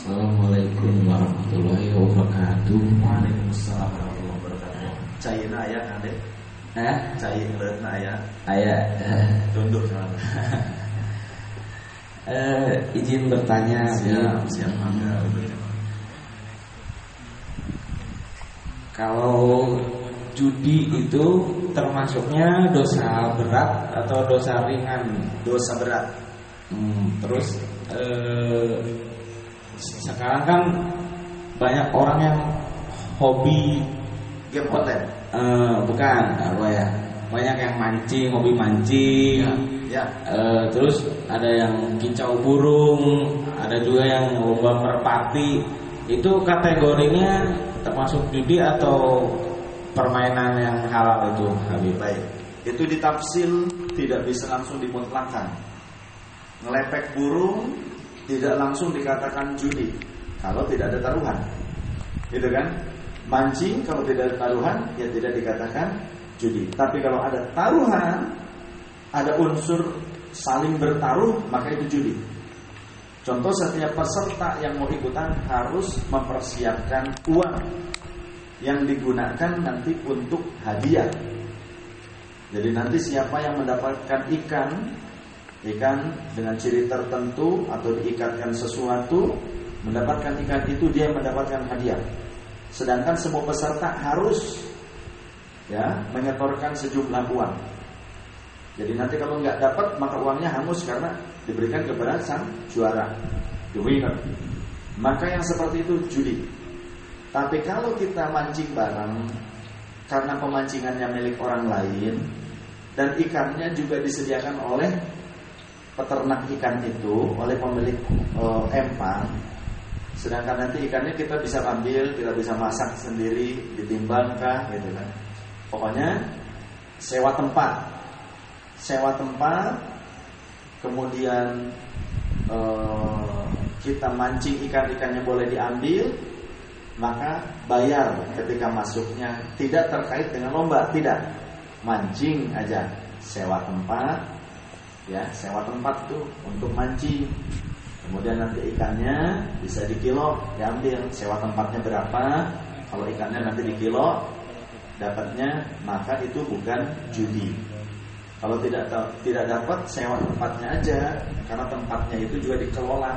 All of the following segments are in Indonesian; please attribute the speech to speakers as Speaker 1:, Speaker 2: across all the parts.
Speaker 1: Assalamualaikum warahmatullahi wabarakatuh.
Speaker 2: Waalaikumsalam warahmatullahi wabarakatuh. Cairna aya ade.
Speaker 1: Eh,
Speaker 2: Cair leutna aya.
Speaker 1: ayah
Speaker 2: Tunduk sama.
Speaker 1: eh, izin bertanya.
Speaker 2: Siap, siap mangga.
Speaker 1: Kalau judi itu termasuknya dosa berat atau dosa ringan?
Speaker 2: Dosa berat.
Speaker 1: Hmm, terus eh, sekarang kan banyak orang yang hobi
Speaker 2: Game konten.
Speaker 1: eh, bukan apa ya banyak yang mancing hobi mancing
Speaker 2: Ya.
Speaker 1: Eh, terus ada yang kicau burung ada juga yang lomba merpati itu kategorinya termasuk judi atau permainan yang halal itu Habib
Speaker 2: Baik. Itu ditafsil tidak bisa langsung dimutlakan. Ngelepek burung tidak langsung dikatakan judi kalau tidak ada taruhan. Gitu kan? Mancing kalau tidak ada taruhan ya tidak dikatakan judi. Tapi kalau ada taruhan, ada unsur saling bertaruh, maka itu judi. Contoh setiap peserta yang mau ikutan harus mempersiapkan uang yang digunakan nanti untuk hadiah. Jadi nanti siapa yang mendapatkan ikan, ikan dengan ciri tertentu atau diikatkan sesuatu, mendapatkan ikan itu dia mendapatkan hadiah. Sedangkan semua peserta harus ya menyetorkan sejumlah uang. Jadi nanti kalau nggak dapat maka uangnya hangus karena diberikan kepada sang juara, the winner. Maka yang seperti itu judi. Tapi kalau kita mancing bareng karena pemancingannya milik orang lain dan ikannya juga disediakan oleh peternak ikan itu, oleh pemilik eh, empang. Sedangkan nanti ikannya kita bisa ambil, kita bisa masak sendiri, ditimbangkah gitu kan. Pokoknya sewa tempat. Sewa tempat kemudian eh, kita mancing ikan-ikannya boleh diambil, maka bayar ketika masuknya tidak terkait dengan lomba, tidak mancing aja, sewa tempat, ya sewa tempat tuh untuk mancing. Kemudian nanti ikannya bisa dikilo, diambil, sewa tempatnya berapa? Kalau ikannya nanti dikilo, dapatnya maka itu bukan judi. Kalau tidak tidak dapat sewa tempatnya aja, karena tempatnya itu juga dikelola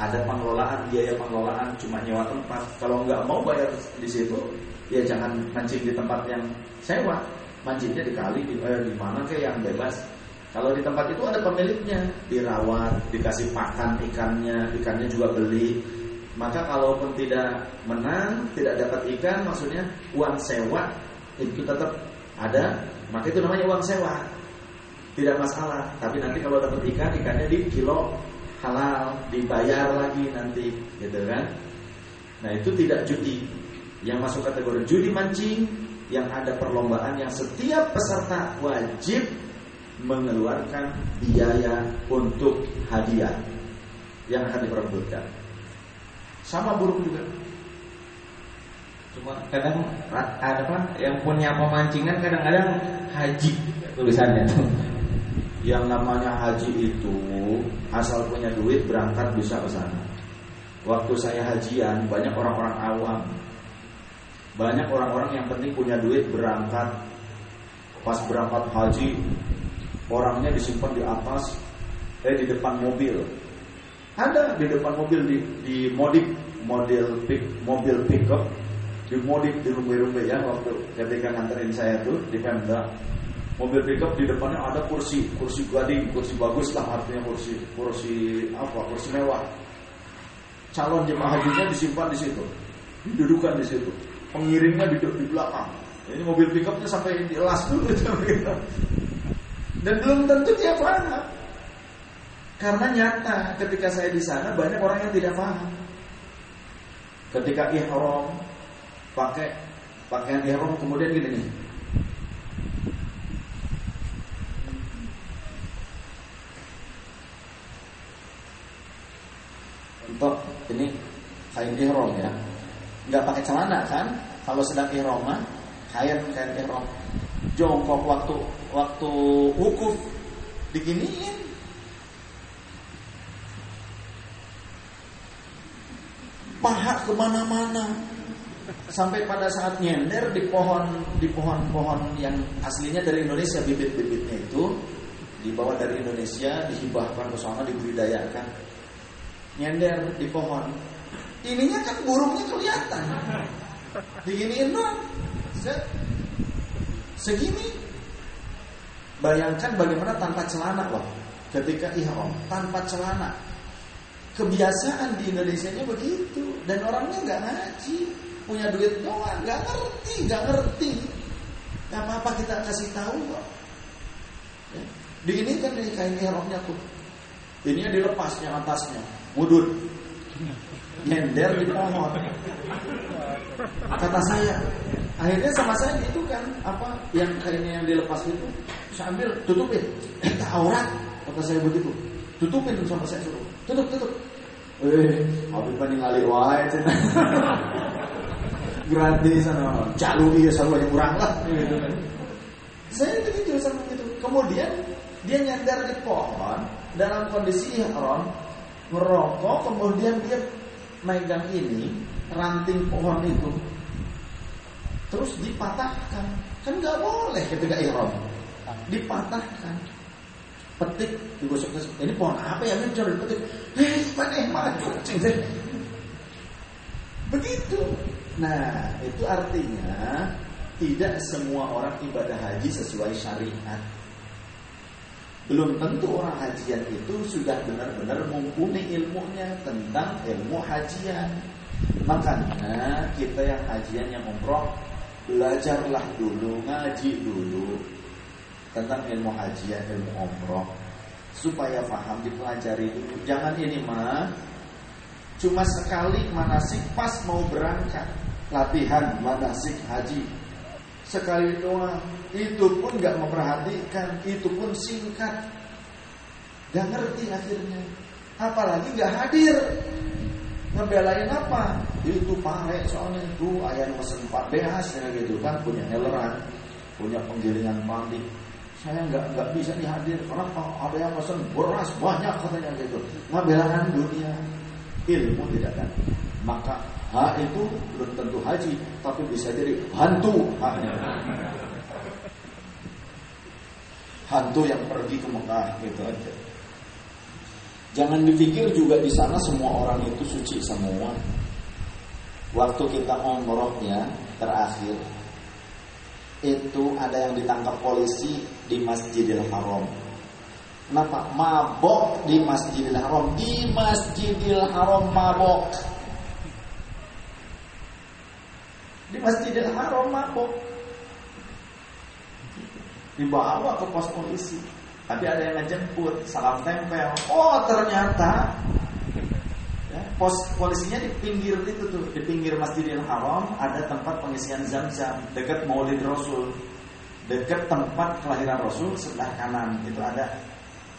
Speaker 2: ada pengelolaan biaya pengelolaan cuma nyewa tempat kalau nggak mau bayar di situ ya jangan mancing di tempat yang sewa mancingnya di kali di, eh, di mana ke yang bebas kalau di tempat itu ada pemiliknya. Dirawat dikasih pakan ikannya ikannya juga beli. Maka kalaupun tidak menang tidak dapat ikan maksudnya uang sewa itu tetap ada. Maka itu namanya uang sewa. Tidak masalah. Tapi nanti kalau dapat ikan ikannya di kilo halal dibayar lagi nanti. Gitu kan? Nah itu tidak judi. Yang masuk kategori judi mancing yang ada perlombaan yang setiap peserta wajib mengeluarkan biaya untuk hadiah yang akan diperebutkan. Sama burung juga.
Speaker 1: Cuma kadang ada apa? Yang punya pemancingan kadang-kadang haji tulisannya. Tuh
Speaker 2: yang namanya haji itu asal punya duit berangkat bisa ke sana. Waktu saya hajian banyak orang-orang awam, banyak orang-orang yang penting punya duit berangkat. Pas berangkat haji, orangnya disimpan di atas, eh di depan mobil. Ada di depan mobil di, di modif model pick, mobil pickup dimodif di rumah-rumah ya waktu ketika nganterin saya tuh di Pemda mobil pickup di depannya ada kursi, kursi gading, kursi bagus lah artinya kursi, kursi apa, kursi mewah. Calon jemaah hajinya disimpan di situ, didudukan di situ. Pengiringnya duduk di belakang. Ini mobil pickupnya sampai dielas dulu gitu. Dan belum tentu dia paham. Karena nyata ketika saya di sana banyak orang yang tidak paham. Ketika ihram pakai pakaian ihram kemudian gini nih, untuk ini kain ihram ya nggak pakai celana kan kalau sedang ihram kain kain ihram jongkok waktu waktu wukuf diginiin. Paha ke mana-mana. Sampai pada saat nyender di pohon di pohon-pohon yang aslinya dari Indonesia bibit-bibitnya itu dibawa dari Indonesia dihibahkan ke sana dibudidayakan. Nyender di pohon. Ininya kan burungnya kelihatan. Diginiin doang segini. Bayangkan bagaimana tanpa celana loh ketika ihram tanpa celana. Kebiasaan di Indonesia nya begitu dan orangnya nggak ngaji punya duit doang nggak ngerti nggak ngerti. Nggak apa-apa kita kasih tahu kok. Ya. di ini kan di kain ihramnya tuh. Ini dilepasnya atasnya. Wudud. Nyender di pohon. Kata saya akhirnya sama saya gitu kan apa yang kainnya yang dilepas itu saya ambil tutupin. Eh aurat kata saya begitu tutupin sama saya suruh. Tutup tutup. Eh habis paling ngali wae cina gratis sana jalu iya selalu yang kurang lah. Gitu kan. Saya begitu sama gitu. Kemudian dia nyandar di pohon dalam kondisi ihram merokok kemudian dia megang ini ranting pohon itu terus dipatahkan. Kan nggak boleh ketika ihram. Dipatahkan. Petik digosok ini pohon apa ya? Ini petik. Eh mana maju begitu. Nah itu artinya tidak semua orang ibadah haji sesuai syariat. Belum tentu orang hajian itu sudah benar-benar mumpuni ilmunya tentang ilmu hajian. Makanya kita yang hajian yang umroh belajarlah dulu, ngaji dulu tentang ilmu hajian, ilmu umroh supaya paham dipelajari dulu. Jangan ini mah cuma sekali manasik pas mau berangkat latihan manasik haji. Sekali doang. Itu pun nggak memperhatikan itu pun singkat. Nggak ngerti akhirnya. Apalagi nggak hadir. Ngebelain apa itu pare soalnya itu ayam mesin 4 behas ya gitu kan punya heleran punya penggilingan pandi saya nggak nggak bisa dihadir karena ada yang pesan beras banyak katanya gitu ngebelain dunia ilmu tidak kan maka Ha itu belum tentu haji, tapi bisa jadi hantu. Hantu yang pergi ke Mekah gitu aja. Jangan dipikir juga di sana semua orang itu suci semua. Waktu kita umrohnya terakhir itu ada yang ditangkap polisi di Masjidil Haram. Kenapa? Mabok di Masjidil Haram. Di Masjidil Haram mabok. Di Masjidil Haram mabuk. Dibawa ke pos polisi. Tapi ada yang ngejemput, salam tempel. Oh ternyata ya, pos polisinya di pinggir itu tuh, di pinggir Masjidil Haram ada tempat pengisian zam-zam dekat Maulid Rasul. Dekat tempat kelahiran Rasul sebelah kanan itu ada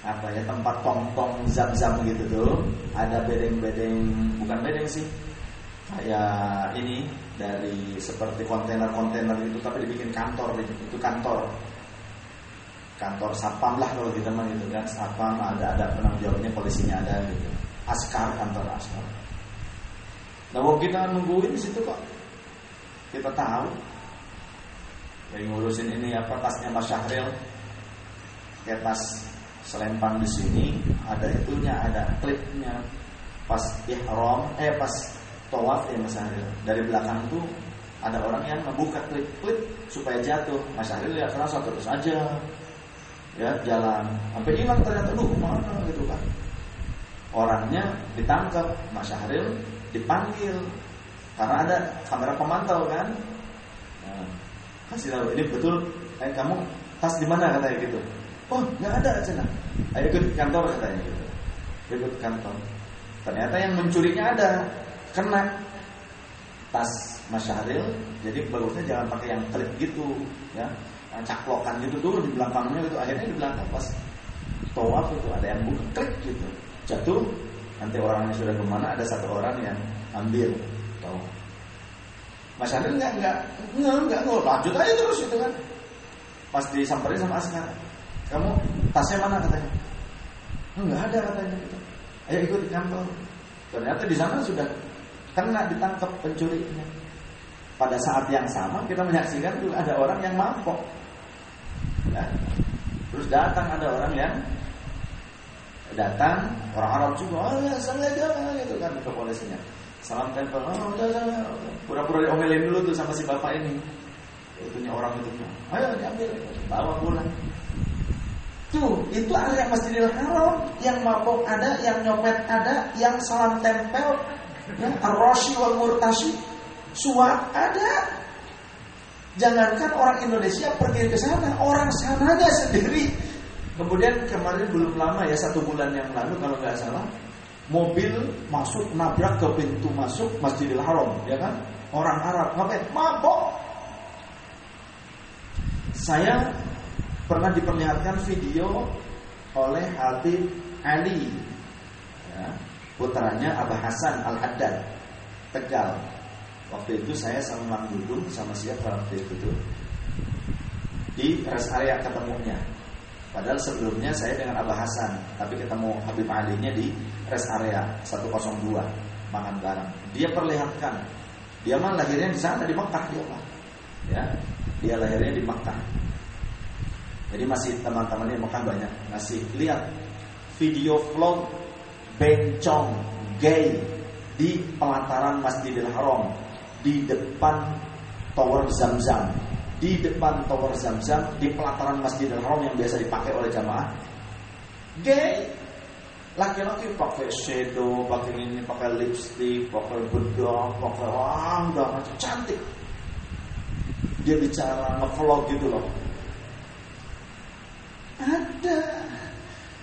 Speaker 2: apa ya tempat tong-tong zam-zam gitu tuh. Ada bedeng-bedeng, bukan bedeng sih, kayak ini dari seperti kontainer-kontainer itu tapi dibikin kantor itu kantor kantor sapam lah kalau kita mah gitu kan sapam ada ada penanggung jawabnya polisinya ada gitu askar kantor askar. Nah waktu kita nungguin di situ kok. Kita tahu. Yang ngurusin ini apa tasnya Mas Syahril. Kayak tas selempang di sini ada itunya ada klipnya. Pas ihram eh pas tawaf ya Mas Ahril dari belakang tuh ada orang yang membuka klip-klip supaya jatuh. Mas Ahril ya kerasa terus aja ya jalan. Sampai hilang ternyata duh mana gitu kan orangnya ditangkap Mas Syahril dipanggil. Karena ada kamera pemantau kan? Nah, kasih tahu ini betul eh, kamu tas di mana? katanya gitu. Oh nggak ada cina. Ayo ikut kantor katanya gitu. Ikut kantor. Ternyata yang mencurinya ada kena. Tas Mas Syahril jadi bagusnya jangan pakai yang klip gitu ya. Caklokan gitu dulu di belakangnya gitu. Akhirnya di belakang pas tawaf itu ada yang buka klik gitu jatuh nanti orangnya sudah ke mana ada satu orang yang ambil tahu Mas Syahril nggak nggak nggak nggak lanjut aja terus itu kan pas disamperin sama Askar kamu tasnya mana katanya nggak ada katanya gitu ayo ikut kantor ternyata di sana sudah kena ditangkap pencurinya. Pada saat yang sama kita menyaksikan tuh ada orang yang mampok. Ya. Terus datang ada orang yang datang orang Arab juga, oh assalamualaikum gitu kan ke polisinya. Salam tempel, oh udah, udah, pura-pura diomelin dulu tuh sama si bapak ini. Itunya orang itu, ayo diambil, bawa pulang. Tuh, itu area Masjidil Haram yang mabok ada, yang nyopet ada, yang salam tempel, ya, ar-rashi wal murtashi, suap ada. Jangankan orang Indonesia pergi ke sana, orang sananya sendiri. Kemudian kemarin belum lama ya satu bulan yang lalu kalau nggak salah, mobil masuk nabrak ke pintu masuk Masjidil Haram, ya kan? Orang Arab ngapain? Mabok. Saya pernah diperlihatkan video oleh Habib Ali ya, putranya Abah Hasan Al Haddad Tegal waktu itu saya sama Mang Dudung sama siapa waktu itu di rest area ketemunya padahal sebelumnya saya dengan Abah Hasan tapi ketemu Habib Ali nya di rest area 102 makan bareng. Dia perlihatkan dia mah lahirnya di sana di Mekah dia mah. Ya dia lahirnya di Mekah. Jadi masih teman-teman ini makan banyak. Ngasih lihat video vlog bencong gay di pelataran Masjidil Haram di depan Tower Zamzam di depan Tower Zamzam di pelataran Masjidil Haram yang biasa dipakai oleh jamaah gay laki-laki pakai shadow, pakai ini, pakai lipstick, pakai bedak, pakai wah udah macam cantik. Dia bicara ngevlog gitu loh. Ada.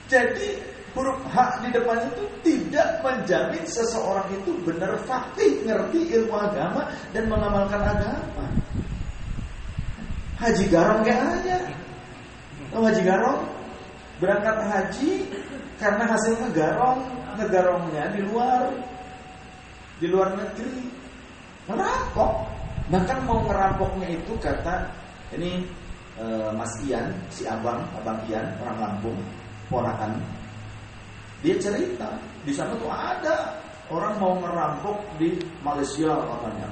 Speaker 2: Jadi huruf H di depan itu tidak menjamin seseorang itu benar fakih, ngerti ilmu agama dan mengamalkan agama. Haji Garong kayak aja. Tahu Haji Garong? Berangkat haji karena hasilnya garong, ngegarongnya di luar di luar negeri. Merampok. Bahkan mau ngerampoknya itu kata ini Eh, Mas Ian, si abang, abang Ian, orang Lampung, ponakan. Dia cerita, di sana tuh ada orang mau ngerampok di Malaysia katanya.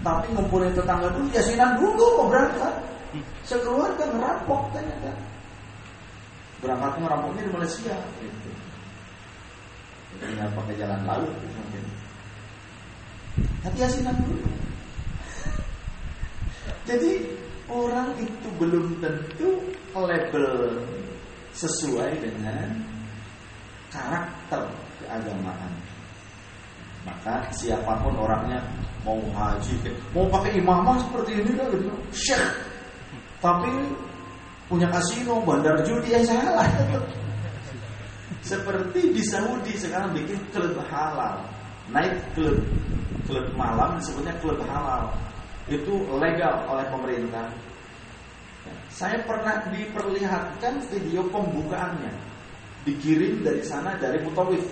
Speaker 2: Tapi ngumpulin tetangga dulu, yasinan dulu mau berangkat. Sekeluarga ngerampok ternyata. Berangkat ngerampoknya di Malaysia. Gitu. Jadi pakai jalan laut mungkin. Tapi yasinan dulu. Jadi orang itu belum tentu label sesuai dengan karakter keagamaan. Maka siapa pun orangnya mau haji, mau pakai imamah seperti ini kan gitu, syekh. Tapi punya kasino, bandar judi yang salah. Seperti di Saudi sekarang bikin klub halal, naik klub, klub malam disebutnya klub halal itu legal oleh pemerintah. Saya pernah diperlihatkan video pembukaannya, dikirim dari sana dari Mutawif,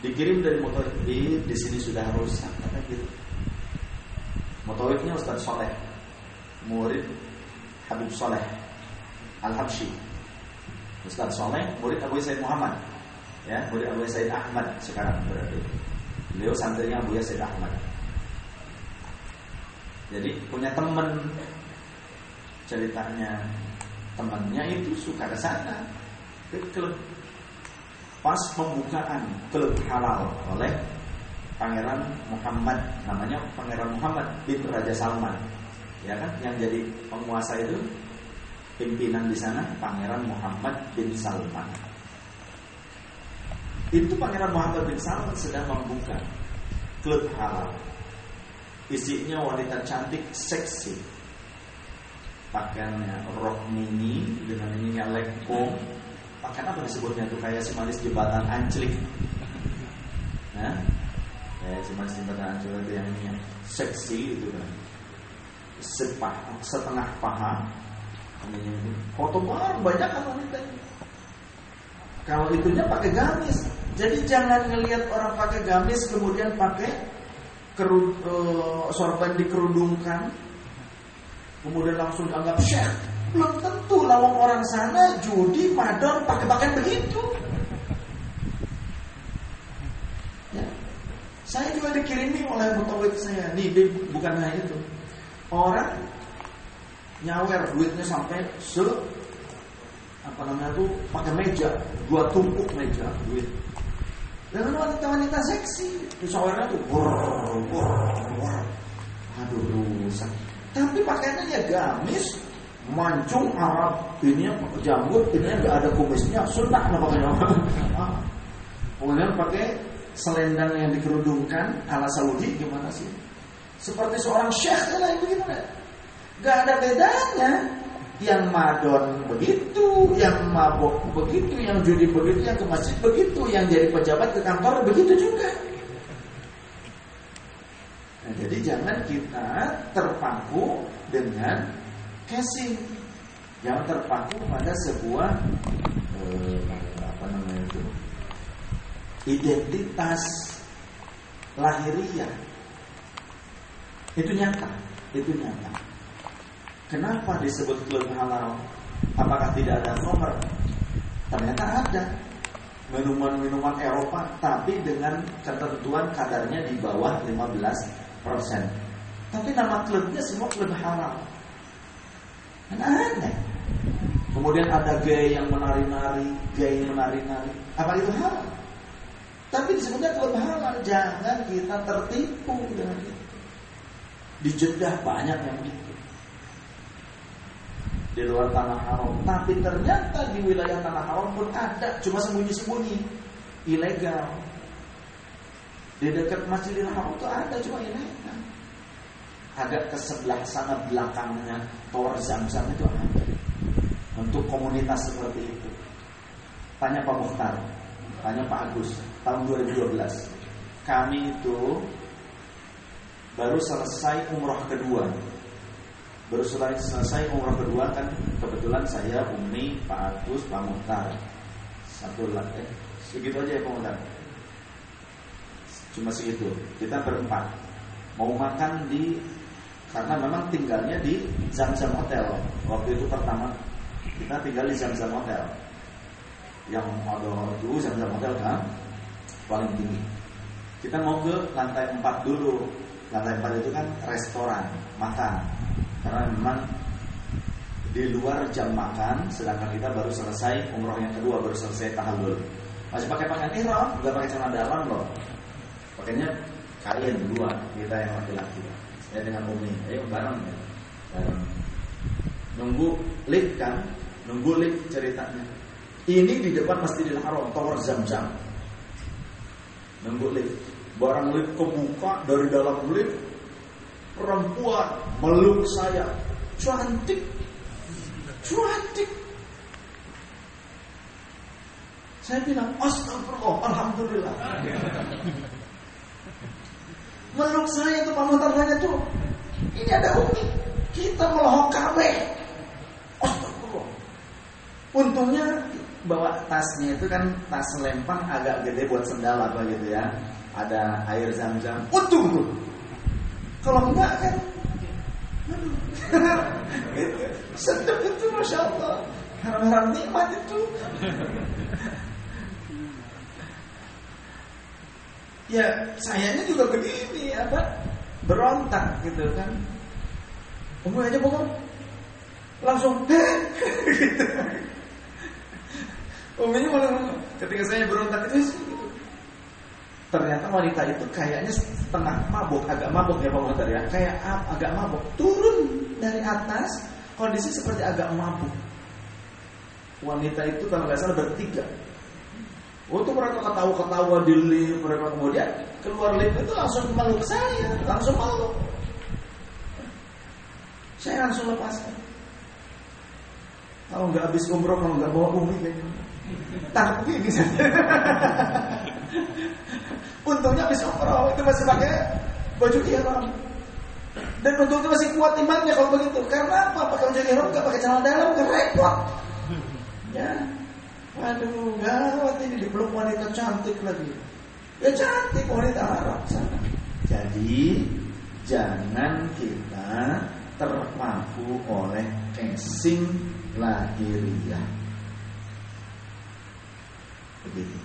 Speaker 2: dikirim dari Mutawif di di sini sudah rusak kata gitu. Mutawifnya Ustaz Soleh, murid Habib Soleh Al Habsyi. Ustaz Soleh, murid Abu Said Muhammad, ya murid Abu Said Ahmad sekarang berarti. Beliau santrinya Abu Said Ahmad. Jadi punya teman ceritanya temannya itu suka ke sana ke klub pas pembukaan klub halal oleh Pangeran Muhammad namanya Pangeran Muhammad bin Raja Salman ya kan yang jadi penguasa itu pimpinan di sana Pangeran Muhammad bin Salman itu Pangeran Muhammad bin Salman sedang membuka klub halal Isinya wanita cantik, seksi. Pakaiannya rok mini dengan ininya lekung. Pakaian apa disebutnya tuh kayak si manis jembatan anclik. Nah, kayak si manis jembatan anclik itu yang ini seksi itu kan. Sepah, setengah paha. Foto banget banyak kan wanita. Kalau itunya pakai gamis. Jadi jangan ngelihat orang pakai gamis kemudian pakai kerud, uh, sorban dikerudungkan kemudian langsung dianggap syekh belum tentu lawang orang sana judi madon pakai pakaian begitu ya. Saya juga dikirimi oleh mutawid saya. Nih, bukan hanya itu. Orang nyawer duitnya sampai se apa namanya tuh pakai meja, dua tumpuk meja duit. Dan wanita-wanita seksi, itu sawernya tuh bor, bor, bor. Aduh rusak. Tapi pakaiannya ya gamis, mancung Arab, ini jambut, ini nggak ada kumisnya, sunnah apa pakainya. Kemudian pakai selendang yang dikerudungkan ala Saudi gimana sih? Seperti seorang syekh lah itu gimana? Gak ada bedanya. Yang madon begitu, yang mabok begitu, yang judi begitu, yang ke masjid begitu, yang jadi pejabat ke kantor begitu juga. Nah, jadi jangan kita terpaku dengan casing, yang terpaku pada sebuah eh, apa namanya itu identitas lahiriah. Itu nyata, itu nyata. Kenapa disebut klub halal? Apakah tidak ada nomor? Ternyata ada minuman-minuman Eropa tapi dengan ketentuan kadarnya di bawah 15%. Tapi nama klubnya semua klub halal. Aneh. Kemudian ada gay yang menari-nari, gay yang menari-nari. Apa itu halal? Tapi disebutnya klub halal. Jangan kita tertipu dengan itu. Di Jeddah banyak yang gitu di luar tanah haram. Tapi ternyata di wilayah tanah haram pun ada, cuma sembunyi-sembunyi, ilegal. Di dekat Masjidil Haram itu ada, cuma ilegal. Agak ke sebelah sana belakangnya Tower Zamzam itu ada. Untuk komunitas seperti itu. Tanya Pak Mukhtar, tanya Pak Agus, tahun 2012. Kami itu baru selesai umroh kedua Baru selesai, umroh kedua kan kebetulan saya Umi, Pak Agus, Pak Muhtar. Satu eh, segitu aja ya Pak Muhtar. Cuma segitu. Kita berempat mau makan di karena memang tinggalnya di Zamzam Hotel. Waktu itu pertama kita tinggal di Zamzam Hotel. Yang ada dulu Zamzam Hotel kan paling tinggi. Kita mau ke lantai 4 dulu. Lantai 4 itu kan restoran, makan. Karena memang di luar jam makan, sedangkan kita baru selesai umroh yang kedua, baru selesai tahallul. Masih pakai pakaian ihram, nggak pakai celana dalam loh. Pakainya kalian dua, kita yang laki-laki. Saya dengan Umi, ayo bareng ya. Bareng. Nunggu lift kan, nunggu lift ceritanya. Ini di depan Masjidil Haram, Tower Zam-Zam. Nunggu lift. Barang lift kebuka dari dalam lift perempuan meluk saya. Cantik. Cantik. Saya bilang astagfirullah alhamdulillah. Meluk saya itu pamantarnya tuh ini ada umi kita melohok kabe astagfirullah. Untungnya bawa tasnya itu kan tas lempang agak gede buat sendal apa gitu ya ada air zam-zam. Untung tuh kalau enggak kan? Sedap itu Masya Allah. Haram-haram nikmat itu. Ya sayangnya juga begini apa? Berontak gitu kan. Umur aja pokok Langsung gitu. Umumnya malah ketika saya berontak itu ternyata wanita itu kayaknya setengah mabuk, agak mabuk ya Pak Muhammad ya, kayak agak mabuk, turun dari atas, kondisi seperti agak mabuk. Wanita itu kalau nggak salah bertiga. Untuk mereka ketawa-ketawa di lift, mereka kemudian keluar lift itu langsung meluk saya, langsung meluk. Saya langsung lepaskan. Kalau nggak habis umroh, kalau nggak bawa umi kayaknya. Tapi bisa. Untungnya habis umroh itu masih pakai baju ihram. Dan untungnya masih kuat imannya kalau begitu. Karena apa? Pakai baju ihram nggak pakai celana dalam kan repot. Ya. Waduh, gawat ini dipeluk wanita cantik lagi. Ya cantik wanita Arab sana. Jadi jangan kita terpaku oleh casing lahiriah. Begitu.